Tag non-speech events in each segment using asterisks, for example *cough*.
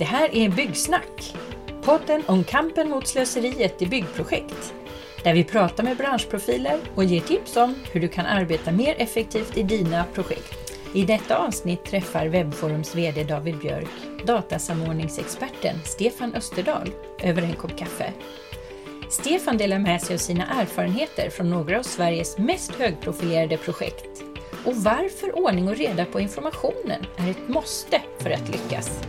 Det här är Byggsnack, podden om kampen mot slöseriet i byggprojekt. Där vi pratar med branschprofiler och ger tips om hur du kan arbeta mer effektivt i dina projekt. I detta avsnitt träffar Webforums VD David Björk datasamordningsexperten Stefan Österdahl över en kopp kaffe. Stefan delar med sig av sina erfarenheter från några av Sveriges mest högprofilerade projekt och varför ordning och reda på informationen är ett måste för att lyckas.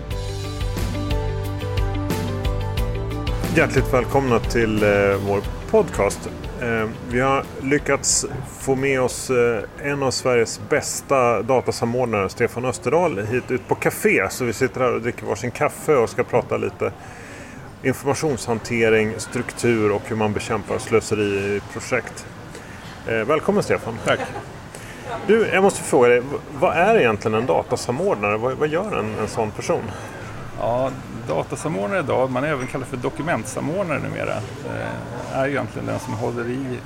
Hjärtligt välkomna till eh, vår podcast. Eh, vi har lyckats få med oss eh, en av Sveriges bästa datasamordnare, Stefan Österdahl, hit ut på café. Så vi sitter här och dricker varsin kaffe och ska prata lite informationshantering, struktur och hur man bekämpar slöseri i projekt. Eh, välkommen Stefan! Tack! Du, jag måste fråga dig, vad är egentligen en datasamordnare? Vad, vad gör en, en sån person? Ja, datasamordnare idag, man är även kallad för dokumentsamordnare numera, eh, är egentligen den som håller i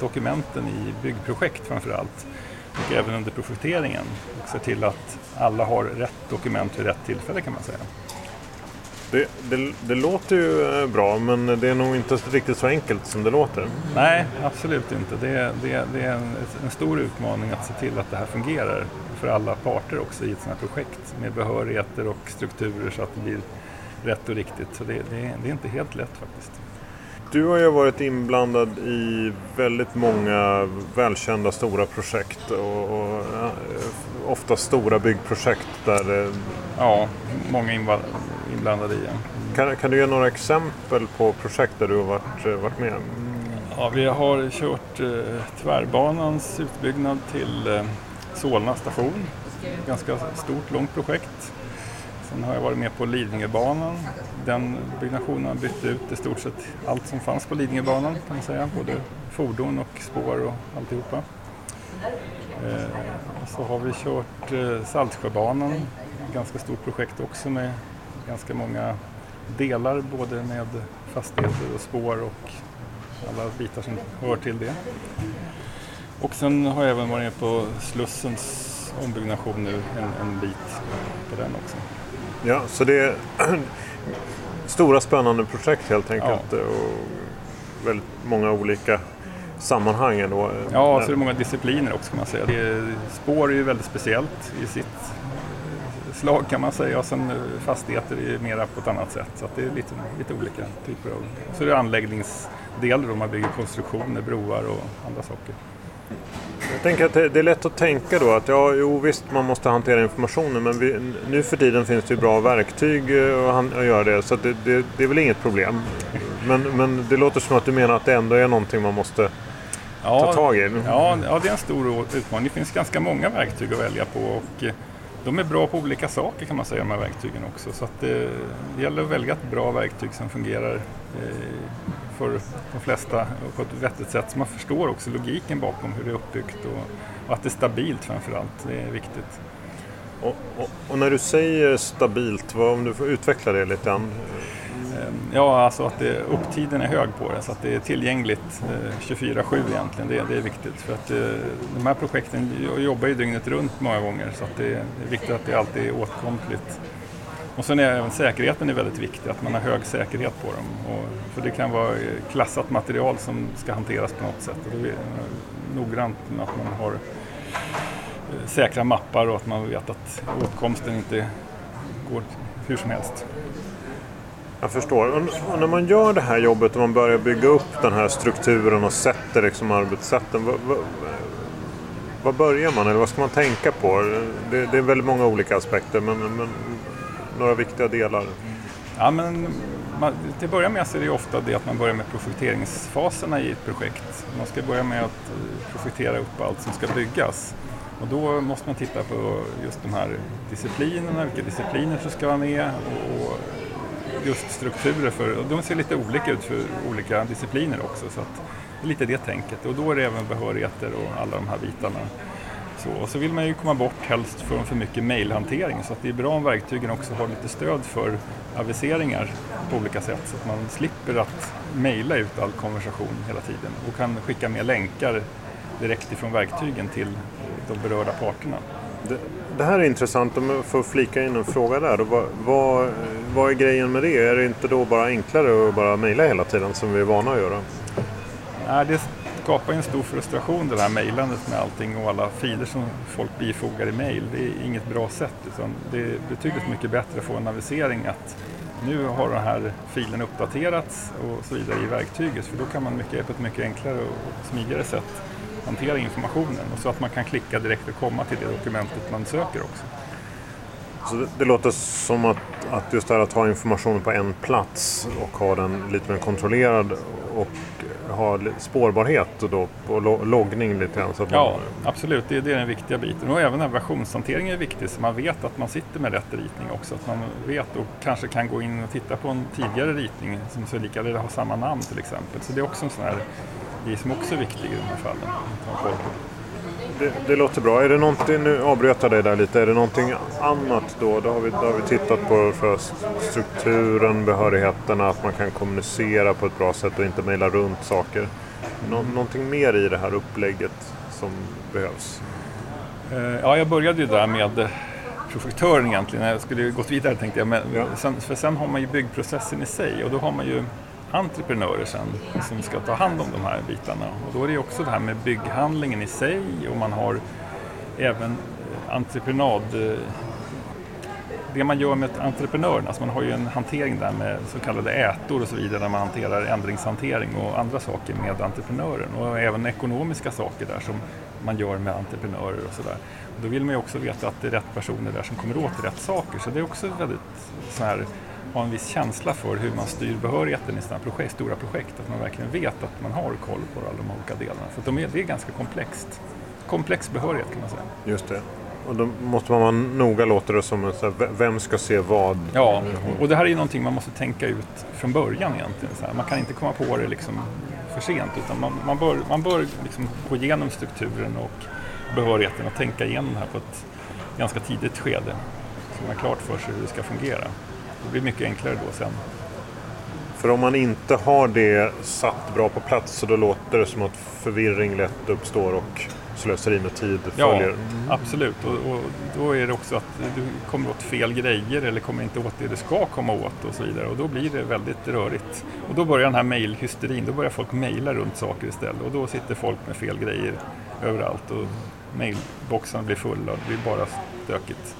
dokumenten i byggprojekt framför allt och även under projekteringen och ser till att alla har rätt dokument vid rätt tillfälle kan man säga. Det, det, det, låter ju eh, bra men det är nog inte riktigt så enkelt som det låter. Nej, absolut inte. Det, det, det är en, en, stor utmaning att se till att det här fungerar för alla parter också i ett sådant här projekt med behörigheter och strukturer så att det blir rätt och riktigt. Så det, det, det är inte helt lätt faktiskt. Du har ju varit inblandad i väldigt många välkända stora projekt och, och ofta stora byggprojekt där... Ja, många inblandade i. Kan, kan du ge några exempel på projekt där du har varit, varit med? Ja, vi har kört eh, Tvärbanans utbyggnad till eh, Solna station. Ganska stort, långt projekt. Sen har jag varit med på Lidingöbanan. Den byggnationen har bytt ut i stort sett allt som fanns på Lidingöbanan kan man säga. Både fordon och spår och alltihopa. Eh, så har vi kört eh, Saltsjöbanan, ganska stort projekt också med ganska många delar både med fastigheter och spår och alla bitar som hör till det. Och sen har jag även varit med på Slussens ombyggnation nu en, en bit på den också. Ja, så det är *clears throat* stora spännande projekt helt enkelt ja. och väldigt många olika sammanhang. Då. Ja, så är det många discipliner också kan man säga. Är, spår är ju väldigt speciellt i sitt slag kan man säga och sen fastigheter är mera på ett annat sätt. Så det är lite, lite olika typer av... Så det är anläggningsdelar då man bygger konstruktioner, broar och andra saker. Jag tänker att det är lätt att tänka då att ja, jo visst man måste hantera informationen men vi, nu för tiden finns det ju bra verktyg eh, att, göra det så det, det, det, är väl inget problem. Men, men det låter som att du menar att det ändå är någonting man måste ja, ta tag i. Ja, ja, det är en stor utmaning. Det finns ganska många verktyg att välja på och eh, de är bra på olika saker kan man säga, de här verktygen också. Så att eh, det, gäller att välja ett bra verktyg som fungerar eh, för de flesta på ett vettigt sätt. Så man förstår också logiken bakom hur det är uppbyggt och, och att det är stabilt framför allt. Det är viktigt. Och, och, och, när du säger stabilt, vad, om du får utveckla det lite grann? Eh, ja, alltså att det, upptiden är hög på det så att det är tillgängligt eh, 24-7 egentligen. Det, det, är viktigt för att eh, de här projekten jobbar ju dygnet runt många gånger så att det, är viktigt att det alltid är åtkomligt och sen är även säkerheten är väldigt viktig, att man har hög säkerhet på dem. Och, för det kan vara klassat material som ska hanteras på något sätt. Och då är det noggrant med att man har säkra mappar och att man vet att åtkomsten inte går hur som helst. Jag förstår. Och när man gör det här jobbet och man börjar bygga upp den här strukturen och sätter liksom arbetssätten. Vad, vad, vad börjar man eller vad ska man tänka på? Det, det är väldigt många olika aspekter men, men några viktiga delar? Ja, men man, till att börja med så är det ofta det att man börjar med projekteringsfaserna i ett projekt. Man ska börja med att eh, projektera upp allt som ska byggas. Och då måste man titta på just de här disciplinerna, vilka discipliner som ska vara med och just strukturer för, och de ser lite olika ut för olika discipliner också. Så att det är lite det tänket och då är det även behörigheter och alla de här bitarna. Så, och så vill man ju komma bort helst från för mycket mailhantering så att det är bra om verktygen också har lite stöd för aviseringar på olika sätt så att man slipper att mejla ut all konversation hela tiden och kan skicka med länkar direkt ifrån verktygen till de berörda parterna. Det, det här är intressant, om jag får flika in en fråga där. Vad, vad, vad är grejen med det? Är det inte då bara enklare att bara mejla hela tiden som vi är vana att göra? Nej, det skapar en stor frustration det här mejlandet med allting och alla filer som folk bifogar i mejl. Det är inget bra sätt utan det är betydligt mycket bättre att få en avisering att nu har den här filen uppdaterats och så vidare i verktyget för då kan man mycket, på ett mycket enklare och smidigare sätt hantera informationen och så att man kan klicka direkt och komma till det dokumentet man söker också. Så det, det låter som att, att just det här att ha informationen på en plats och ha den lite mer kontrollerad och ha spårbarhet då, och loggning lite grann. Så att ja, man... absolut. Det, det, är den viktiga biten. Och även versionshantering är viktig så man vet att man sitter med rätt ritning också. Att man vet och kanske kan gå in och titta på en tidigare ritning som ser lika eller har samma namn till exempel. Så det är också en sån här grej som också är viktig i de här fallen. Det, det, låter bra. Är det någonting, nu avbröt jag dig där lite, är det någonting annat då? Då har vi, då har vi tittat på för strukturen, behörigheterna, att man kan kommunicera på ett bra sätt och inte mejla runt saker. Nå, någonting mer i det här upplägget som behövs? Eh, ja, jag började ju där med projektören egentligen. Jag skulle gått vidare tänkte jag. Men ja. sen, för sen har man ju byggprocessen i sig och då har man ju entreprenörer sen som ska ta hand om de här bitarna. Och då är det också det här med bygghandlingen i sig och man har även eh, entreprenad eh, det man gör med entreprenören, alltså man har ju en hantering där med så kallade ätor och så vidare där man hanterar ändringshantering och andra saker med entreprenören och även ekonomiska saker där som man gör med entreprenörer och sådär. Då vill man ju också veta att det är rätt personer där som kommer åt rätt saker så det är också väldigt så här ha en viss känsla för hur man styr behörigheten i sådana projekt, stora projekt. Att man verkligen vet att man har koll på alla de olika delarna. För de är, det är ganska komplext. Komplex behörighet kan man säga. Just det. Och då måste man vara noga, låter det som, så här, vem ska se vad? Ja, och det här är någonting man måste tänka ut från början egentligen. Så här. Man kan inte komma på det liksom för sent utan man, man bör, man bör liksom gå igenom strukturen och behörigheten och tänka igenom det här på ett ganska tidigt skede. Så man har klart för sig hur det ska fungera. Det blir mycket enklare då sen. För om man inte har det satt bra på plats så då låter det som att förvirring lätt uppstår och slöseri med tid följer. Ja, absolut. Och, och, då är det också att du kommer åt fel grejer eller kommer inte åt det du ska komma åt och så vidare. Och då blir det väldigt rörigt. Och då börjar den här mejlhysterin, då börjar folk mejla runt saker istället. Och då sitter folk med fel grejer överallt och mejlboxarna blir fulla och det blir bara stökigt.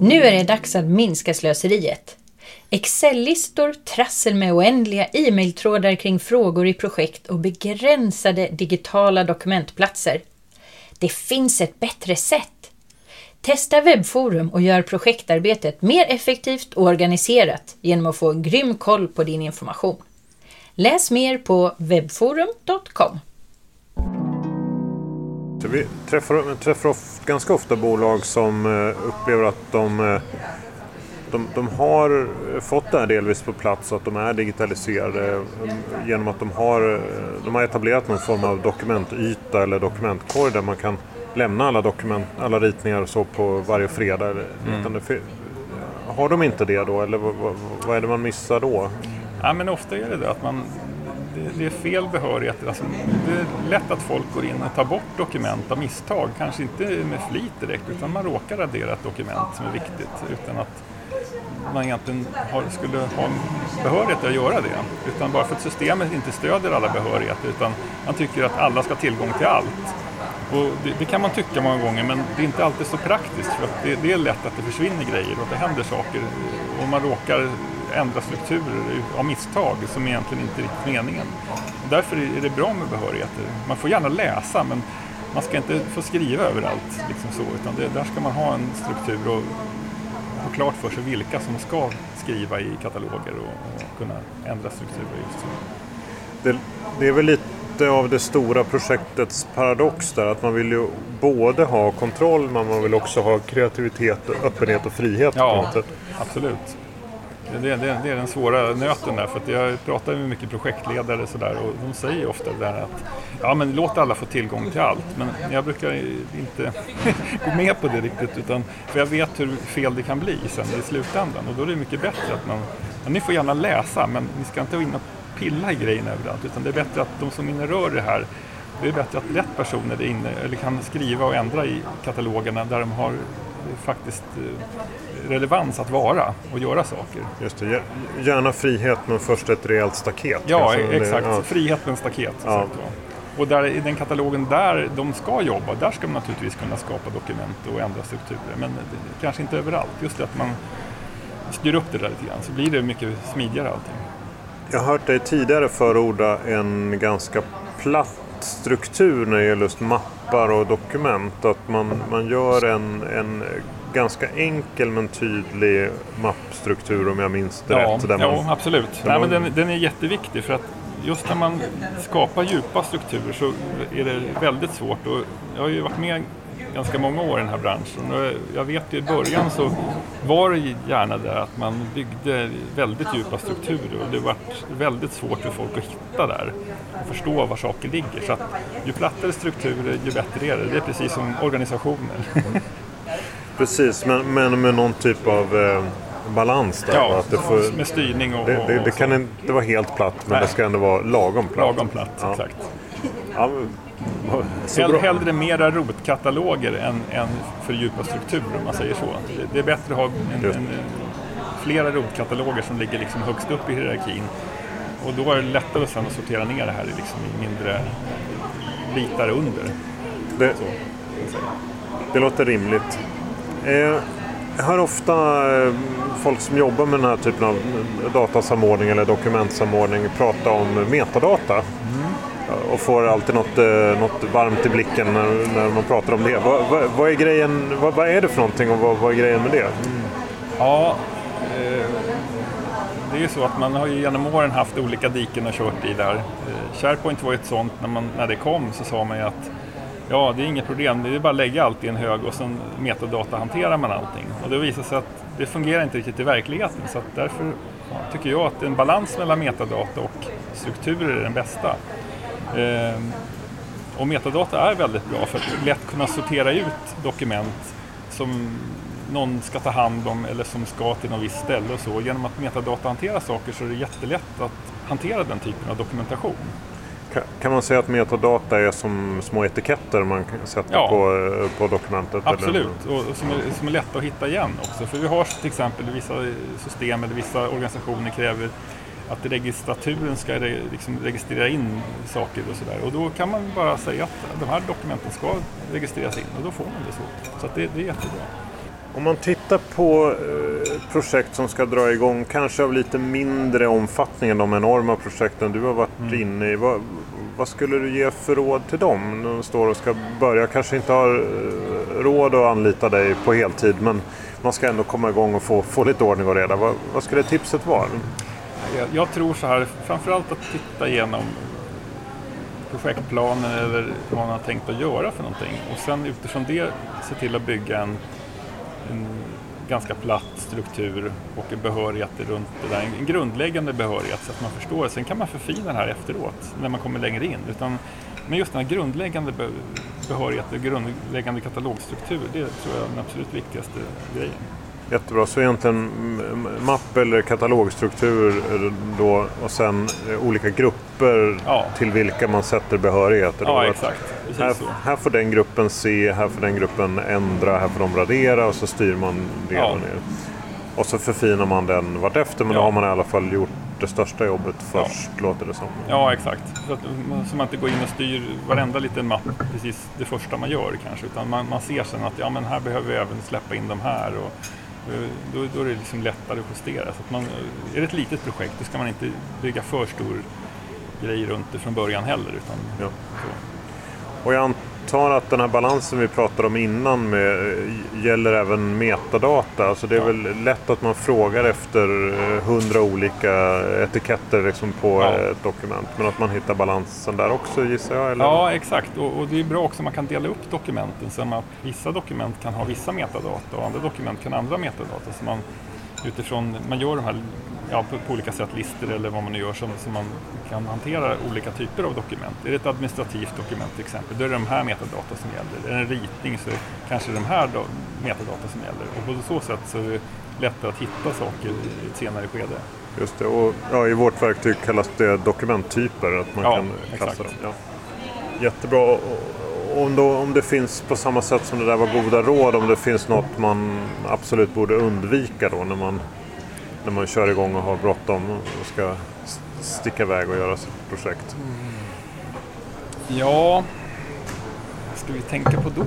Nu är det dags att minska slöseriet. Excel-listor, trassel med oändliga e-mailtrådar kring frågor i projekt och begränsade digitala dokumentplatser. Det finns ett bättre sätt. Testa webbforum och gör projektarbetet mer effektivt och organiserat genom att få grym koll på din information. Läs mer på webbforum.com. Vi träffar, träffar ganska ofta bolag som eh, upplever att de, eh, de, de, har fått det här delvis på plats, att de är digitaliserade eh, genom att de har, de har etablerat någon form av dokumentyta eller dokumentkorg där man kan lämna alla, dokument, alla ritningar så på varje fredag. Mm. Har de inte det då eller vad, vad, är det man missar då? Ja, men ofta är det det att man det, är fel behörighet. Alltså, det är lätt att folk går in och tar bort dokument av misstag. Kanske inte med flit direkt utan man råkar radera ett dokument som är viktigt utan att man egentligen har, skulle ha behörighet att göra det. Utan bara för att systemet inte stöder alla behörigheter utan man tycker att alla ska ha tillgång till allt. Och det, det, kan man tycka många gånger men det är inte alltid så praktiskt för att det, det, är lätt att det försvinner grejer och att det händer saker och man råkar ändra strukturer av misstag som egentligen inte är riktigt meningen. Därför är det bra med behörigheter. Man får gärna läsa men man ska inte få skriva överallt. Liksom så, utan det, där ska man ha en struktur och ha klart för sig vilka som ska skriva i kataloger och, och kunna ändra strukturer. Just så. Det, det är väl lite av det stora projektets paradox där att man vill ju både ha kontroll men man vill också ha kreativitet, öppenhet och frihet. Ja, absolut. Det, det, det, är den svåra nöten där, för jag pratar med mycket projektledare och, sådär, och de säger ofta det där att ja, men låt alla få tillgång till allt. Men jag brukar inte *laughs* gå med på det riktigt, utan, för jag vet hur fel det kan bli sen i slutändan. Och då är det mycket bättre att man, ja, ni får gärna läsa, men ni ska inte gå in och pilla i grejerna överallt, utan det är bättre att de som inne rör det här det är bättre att rätt personer är inne, eller kan skriva och ändra i katalogerna där de har faktiskt eh, relevans att vara och göra saker. Just det, gärna frihet men först ett rejält staket. Ja, kanske. exakt. Ja. Frihet men staket. Ja. Och där, i den katalogen där de ska jobba, där ska man naturligtvis kunna skapa dokument och ändra strukturer. Men kanske inte överallt. Just det att man styr upp det där lite grann så blir det mycket smidigare allting. Jag har hört dig tidigare förorda en ganska platt struktur när det gäller just mappar och dokument. Att man, man gör en, en ganska enkel men tydlig mappstruktur om jag minns det ja, rätt. Där man, ja, absolut. Nej, men den, den är jätteviktig för att just när man skapar djupa strukturer så är det väldigt svårt. Och jag har ju varit med ganska många år i den här branschen. Jag vet ju i början så var det gärna det att man byggde väldigt djupa strukturer och det var väldigt svårt för folk att hitta där och förstå var saker ligger. Så att ju plattare strukturer, ju bättre är det. Det är precis som organisationer. Precis, men, men med någon typ av eh, balans där? Ja, att det får, med styrning och... Det, det, det kan inte vara helt platt, men Nej. det ska ändå vara lagom platt. Lagom platt, ja. exakt. Ja, Hell, hellre mera rotkataloger än, än för djupa strukturer om man säger så. Det, det är bättre att ha en, en, flera rotkataloger som ligger liksom högst upp i hierarkin. Och då är det lättare sen att sortera ner det här i, liksom mindre bitar under. Det, det låter rimligt. Eh, jag hör ofta eh, folk som jobbar med den här typen av datasamordning eller dokumentsamordning prata om metadata. Och får alltid något, eh, något varmt i blicken när, när man pratar om det. Vad, vad, vad är grejen, vad, vad, är det för någonting och vad, vad är grejen med det? Mm. Ja, eh, det är ju så att man har ju genom åren haft olika diken och kört i där. Eh, SharePoint var ju ett sånt, när, man, när det kom så sa man ju att ja, det är inget problem, det är bara att lägga allt i en hög och sen metadata hanterar man allting. Och det visar sig att det fungerar inte riktigt i verkligheten så därför tycker jag att en balans mellan metadata och strukturer är den bästa. Ehm, och metadata är väldigt bra för att lätt kunna sortera ut dokument som någon ska ta hand om eller som ska till något visst ställe och så. Genom att metadata hanterar saker så är det jättelätt att hantera den typen av dokumentation. Kan man säga att metadata är som små etiketter man sätter ja, på, på dokumentet? Absolut, eller? och som är, som är lätta att hitta igen också. För vi har till exempel vissa system eller vissa organisationer kräver att registraturen ska liksom registrera in saker och sådär. Och då kan man bara säga att de här dokumenten ska registreras in och då får man det så. Så det, det är jättebra. Om man tittar på eh, projekt som ska dra igång, kanske av lite mindre omfattning än de enorma projekten du har varit mm. inne i. Vad, vad, skulle du ge för råd till dem när de står och ska börja? Kanske inte har eh, råd att anlita dig på heltid men man ska ändå komma igång och få, få lite ordning och reda. Vad, vad skulle tipset vara? Jag, jag, tror så här, framförallt att titta igenom projektplanen eller vad man har tänkt att göra för någonting och sen utifrån det se till att bygga en, en ganska platt struktur och en behörighet runt det där, en grundläggande behörighet så att man förstår. Sen kan man förfina det här efteråt när man kommer längre in. Utan, men just den här grundläggande behörigheten, grundläggande katalogstruktur, det tror jag är den absolut viktigaste grejen. Jättebra, så egentligen mapp eller katalogstruktur då och sen eh, olika grupper ja. till vilka man sätter behörigheter. Ja, exakt. Här, här, får den gruppen se, här får den gruppen ändra, här får de radera och så styr man det ja. ner. Och så förfinar man den vartefter men ja. då har man i alla fall gjort det största jobbet först, ja. låter det som. Ja, exakt. Så, att, så man inte går in och styr varenda liten mapp precis det första man gör kanske, utan man, man ser sen att ja, men här behöver vi även släppa in de här. Och, då, då är det liksom lättare att justera. Så att man, är det ett litet projekt då ska man inte bygga för stor grej runt det från början heller. Utan, ja. Och jag antar att den här balansen vi pratade om innan med, gäller även metadata. Alltså det är ja. väl lätt att man frågar efter eh, hundra olika etiketter liksom på ja. ett dokument. Men att man hittar balansen där också gissar jag? Eller? Ja exakt och, och, det är bra också att man kan dela upp dokumenten så att vissa dokument kan ha vissa metadata och andra dokument kan ha andra metadata. Så man utifrån, man gör de här ja, på, olika sätt listor eller vad man nu gör som, som man kan hantera olika typer av dokument. Är det ett administrativt dokument till exempel, då är det de här metadata som gäller. Är det en ritning så är det kanske de här do, metadata som gäller. Och på så sätt så är det lättare att hitta saker i ett senare skede. Just det, och ja, i vårt verktyg kallas det dokumenttyper, att man ja, kan klassa exakt. dem. Ja. Jättebra. Om, då, om det finns på samma sätt som det där var goda råd, om det finns något man absolut borde undvika då när man, när man kör igång och har bråttom och ska sticka iväg och göra sitt projekt? Ja, vad ska vi tänka på då?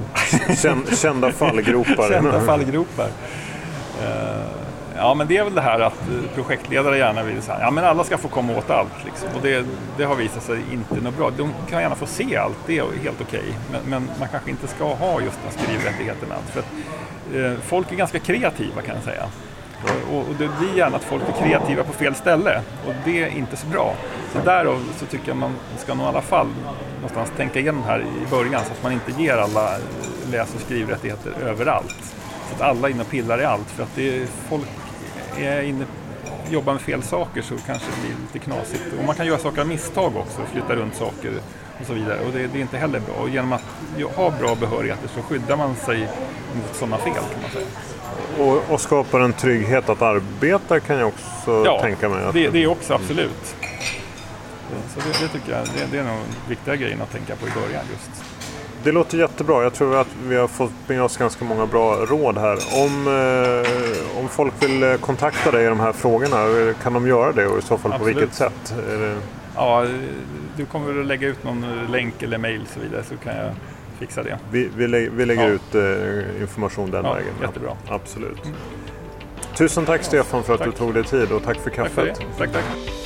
Kända fallgropar. *laughs* Kända fallgropar. Uh, *laughs* ja, men det är väl det här att eh, projektledare gärna vill säga ja men alla ska få komma åt allt. Liksom. Och det, det, har visat sig inte något bra. De kan gärna få se allt, det är helt okej. Okay. Men, men, man kanske inte ska ha just den skrivrättigheten. För att, eh, folk är ganska kreativa kan jag säga. Och, och det blir gärna att folk är kreativa på fel ställe och det är inte så bra. Så därav så tycker jag man ska nog i alla fall någonstans tänka igenom här i början så att man inte ger alla läs och skrivrättigheter överallt. Så att alla är inne och pillar i allt för att det är, folk är inne jobbar med fel saker så kanske det blir lite knasigt. Och man kan göra saker av misstag också, flytta runt saker och så vidare. Och det, det är inte heller bra. Och genom att ha bra behörigheter så skyddar man sig mot sådana fel kan man säga. Och, och skapar en trygghet att arbeta kan jag också ja, tänka mig. Att... det, det är också absolut. Så det, det tycker jag det, det är nog viktiga grejen att tänka på i början just. Det låter jättebra. Jag tror att vi har fått med oss ganska många bra råd här. Om, eh, om folk vill eh, kontakta dig i de här frågorna, kan de göra det och i så fall Absolut. på vilket sätt? Det... Ja, du kommer att lägga ut någon länk eller mail och så vidare så kan jag fixa det. Vi, vi, lä vi lägger ja. ut eh, information den ja, vägen. Jättebra. Absolut. Mm. Tusen tack Stefan för att tack. du tog dig tid och tack för kaffet. Tack, för tack, tack.